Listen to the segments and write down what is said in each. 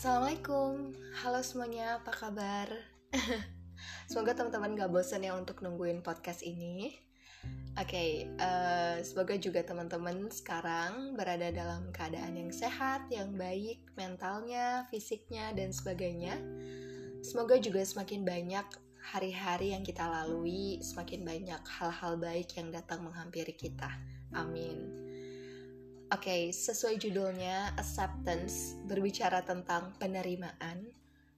Assalamualaikum, halo semuanya, apa kabar? semoga teman-teman gak bosan ya untuk nungguin podcast ini. Oke, okay, uh, eh, semoga juga teman-teman sekarang berada dalam keadaan yang sehat, yang baik, mentalnya, fisiknya, dan sebagainya. Semoga juga semakin banyak hari-hari yang kita lalui, semakin banyak hal-hal baik yang datang menghampiri kita. Amin. Oke, okay, sesuai judulnya acceptance berbicara tentang penerimaan.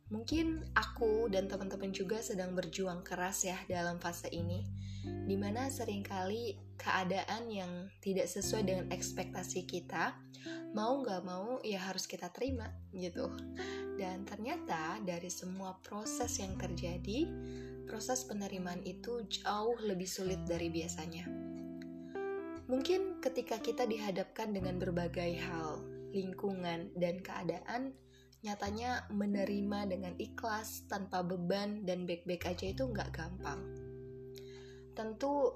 Mungkin aku dan teman-teman juga sedang berjuang keras ya dalam fase ini, di mana sering kali keadaan yang tidak sesuai dengan ekspektasi kita, mau nggak mau ya harus kita terima gitu. Dan ternyata dari semua proses yang terjadi, proses penerimaan itu jauh lebih sulit dari biasanya Mungkin ketika kita dihadapkan dengan berbagai hal, lingkungan, dan keadaan, nyatanya menerima dengan ikhlas, tanpa beban, dan baik-baik aja itu nggak gampang. Tentu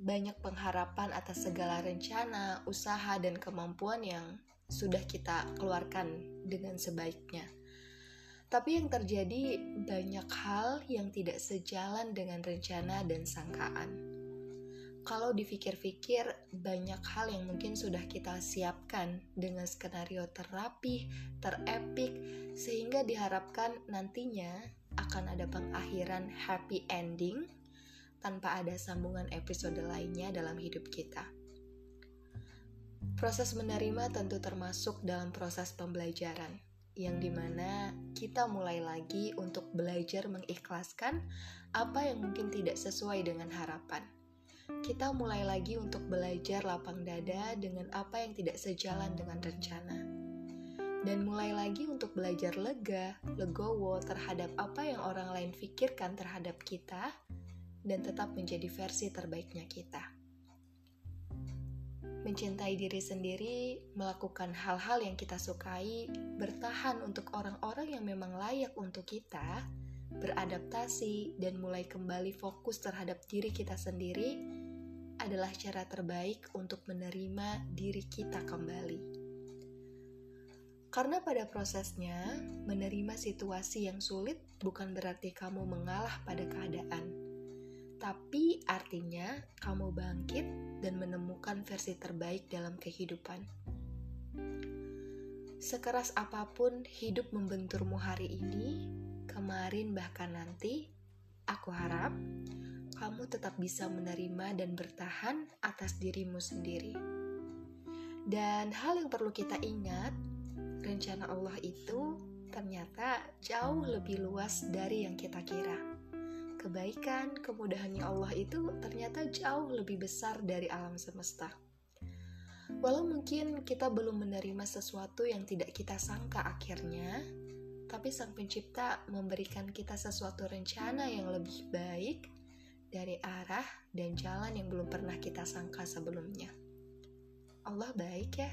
banyak pengharapan atas segala rencana, usaha, dan kemampuan yang sudah kita keluarkan dengan sebaiknya. Tapi yang terjadi banyak hal yang tidak sejalan dengan rencana dan sangkaan kalau dipikir-pikir banyak hal yang mungkin sudah kita siapkan dengan skenario terapi, terepik, sehingga diharapkan nantinya akan ada pengakhiran happy ending tanpa ada sambungan episode lainnya dalam hidup kita. Proses menerima tentu termasuk dalam proses pembelajaran, yang di mana kita mulai lagi untuk belajar mengikhlaskan apa yang mungkin tidak sesuai dengan harapan kita mulai lagi untuk belajar lapang dada dengan apa yang tidak sejalan dengan rencana. Dan mulai lagi untuk belajar lega, legowo terhadap apa yang orang lain pikirkan terhadap kita, dan tetap menjadi versi terbaiknya kita. Mencintai diri sendiri, melakukan hal-hal yang kita sukai, bertahan untuk orang-orang yang memang layak untuk kita, beradaptasi, dan mulai kembali fokus terhadap diri kita sendiri adalah cara terbaik untuk menerima diri kita kembali. Karena pada prosesnya, menerima situasi yang sulit bukan berarti kamu mengalah pada keadaan, tapi artinya kamu bangkit dan menemukan versi terbaik dalam kehidupan. Sekeras apa pun hidup membenturmu hari ini, kemarin, bahkan nanti, aku harap kamu tetap bisa menerima dan bertahan atas dirimu sendiri. Dan hal yang perlu kita ingat, rencana Allah itu ternyata jauh lebih luas dari yang kita kira. Kebaikan, kemudahannya Allah itu ternyata jauh lebih besar dari alam semesta. Walau mungkin kita belum menerima sesuatu yang tidak kita sangka akhirnya, tapi Sang Pencipta memberikan kita sesuatu rencana yang lebih baik dari arah dan jalan yang belum pernah kita sangka sebelumnya. Allah baik ya.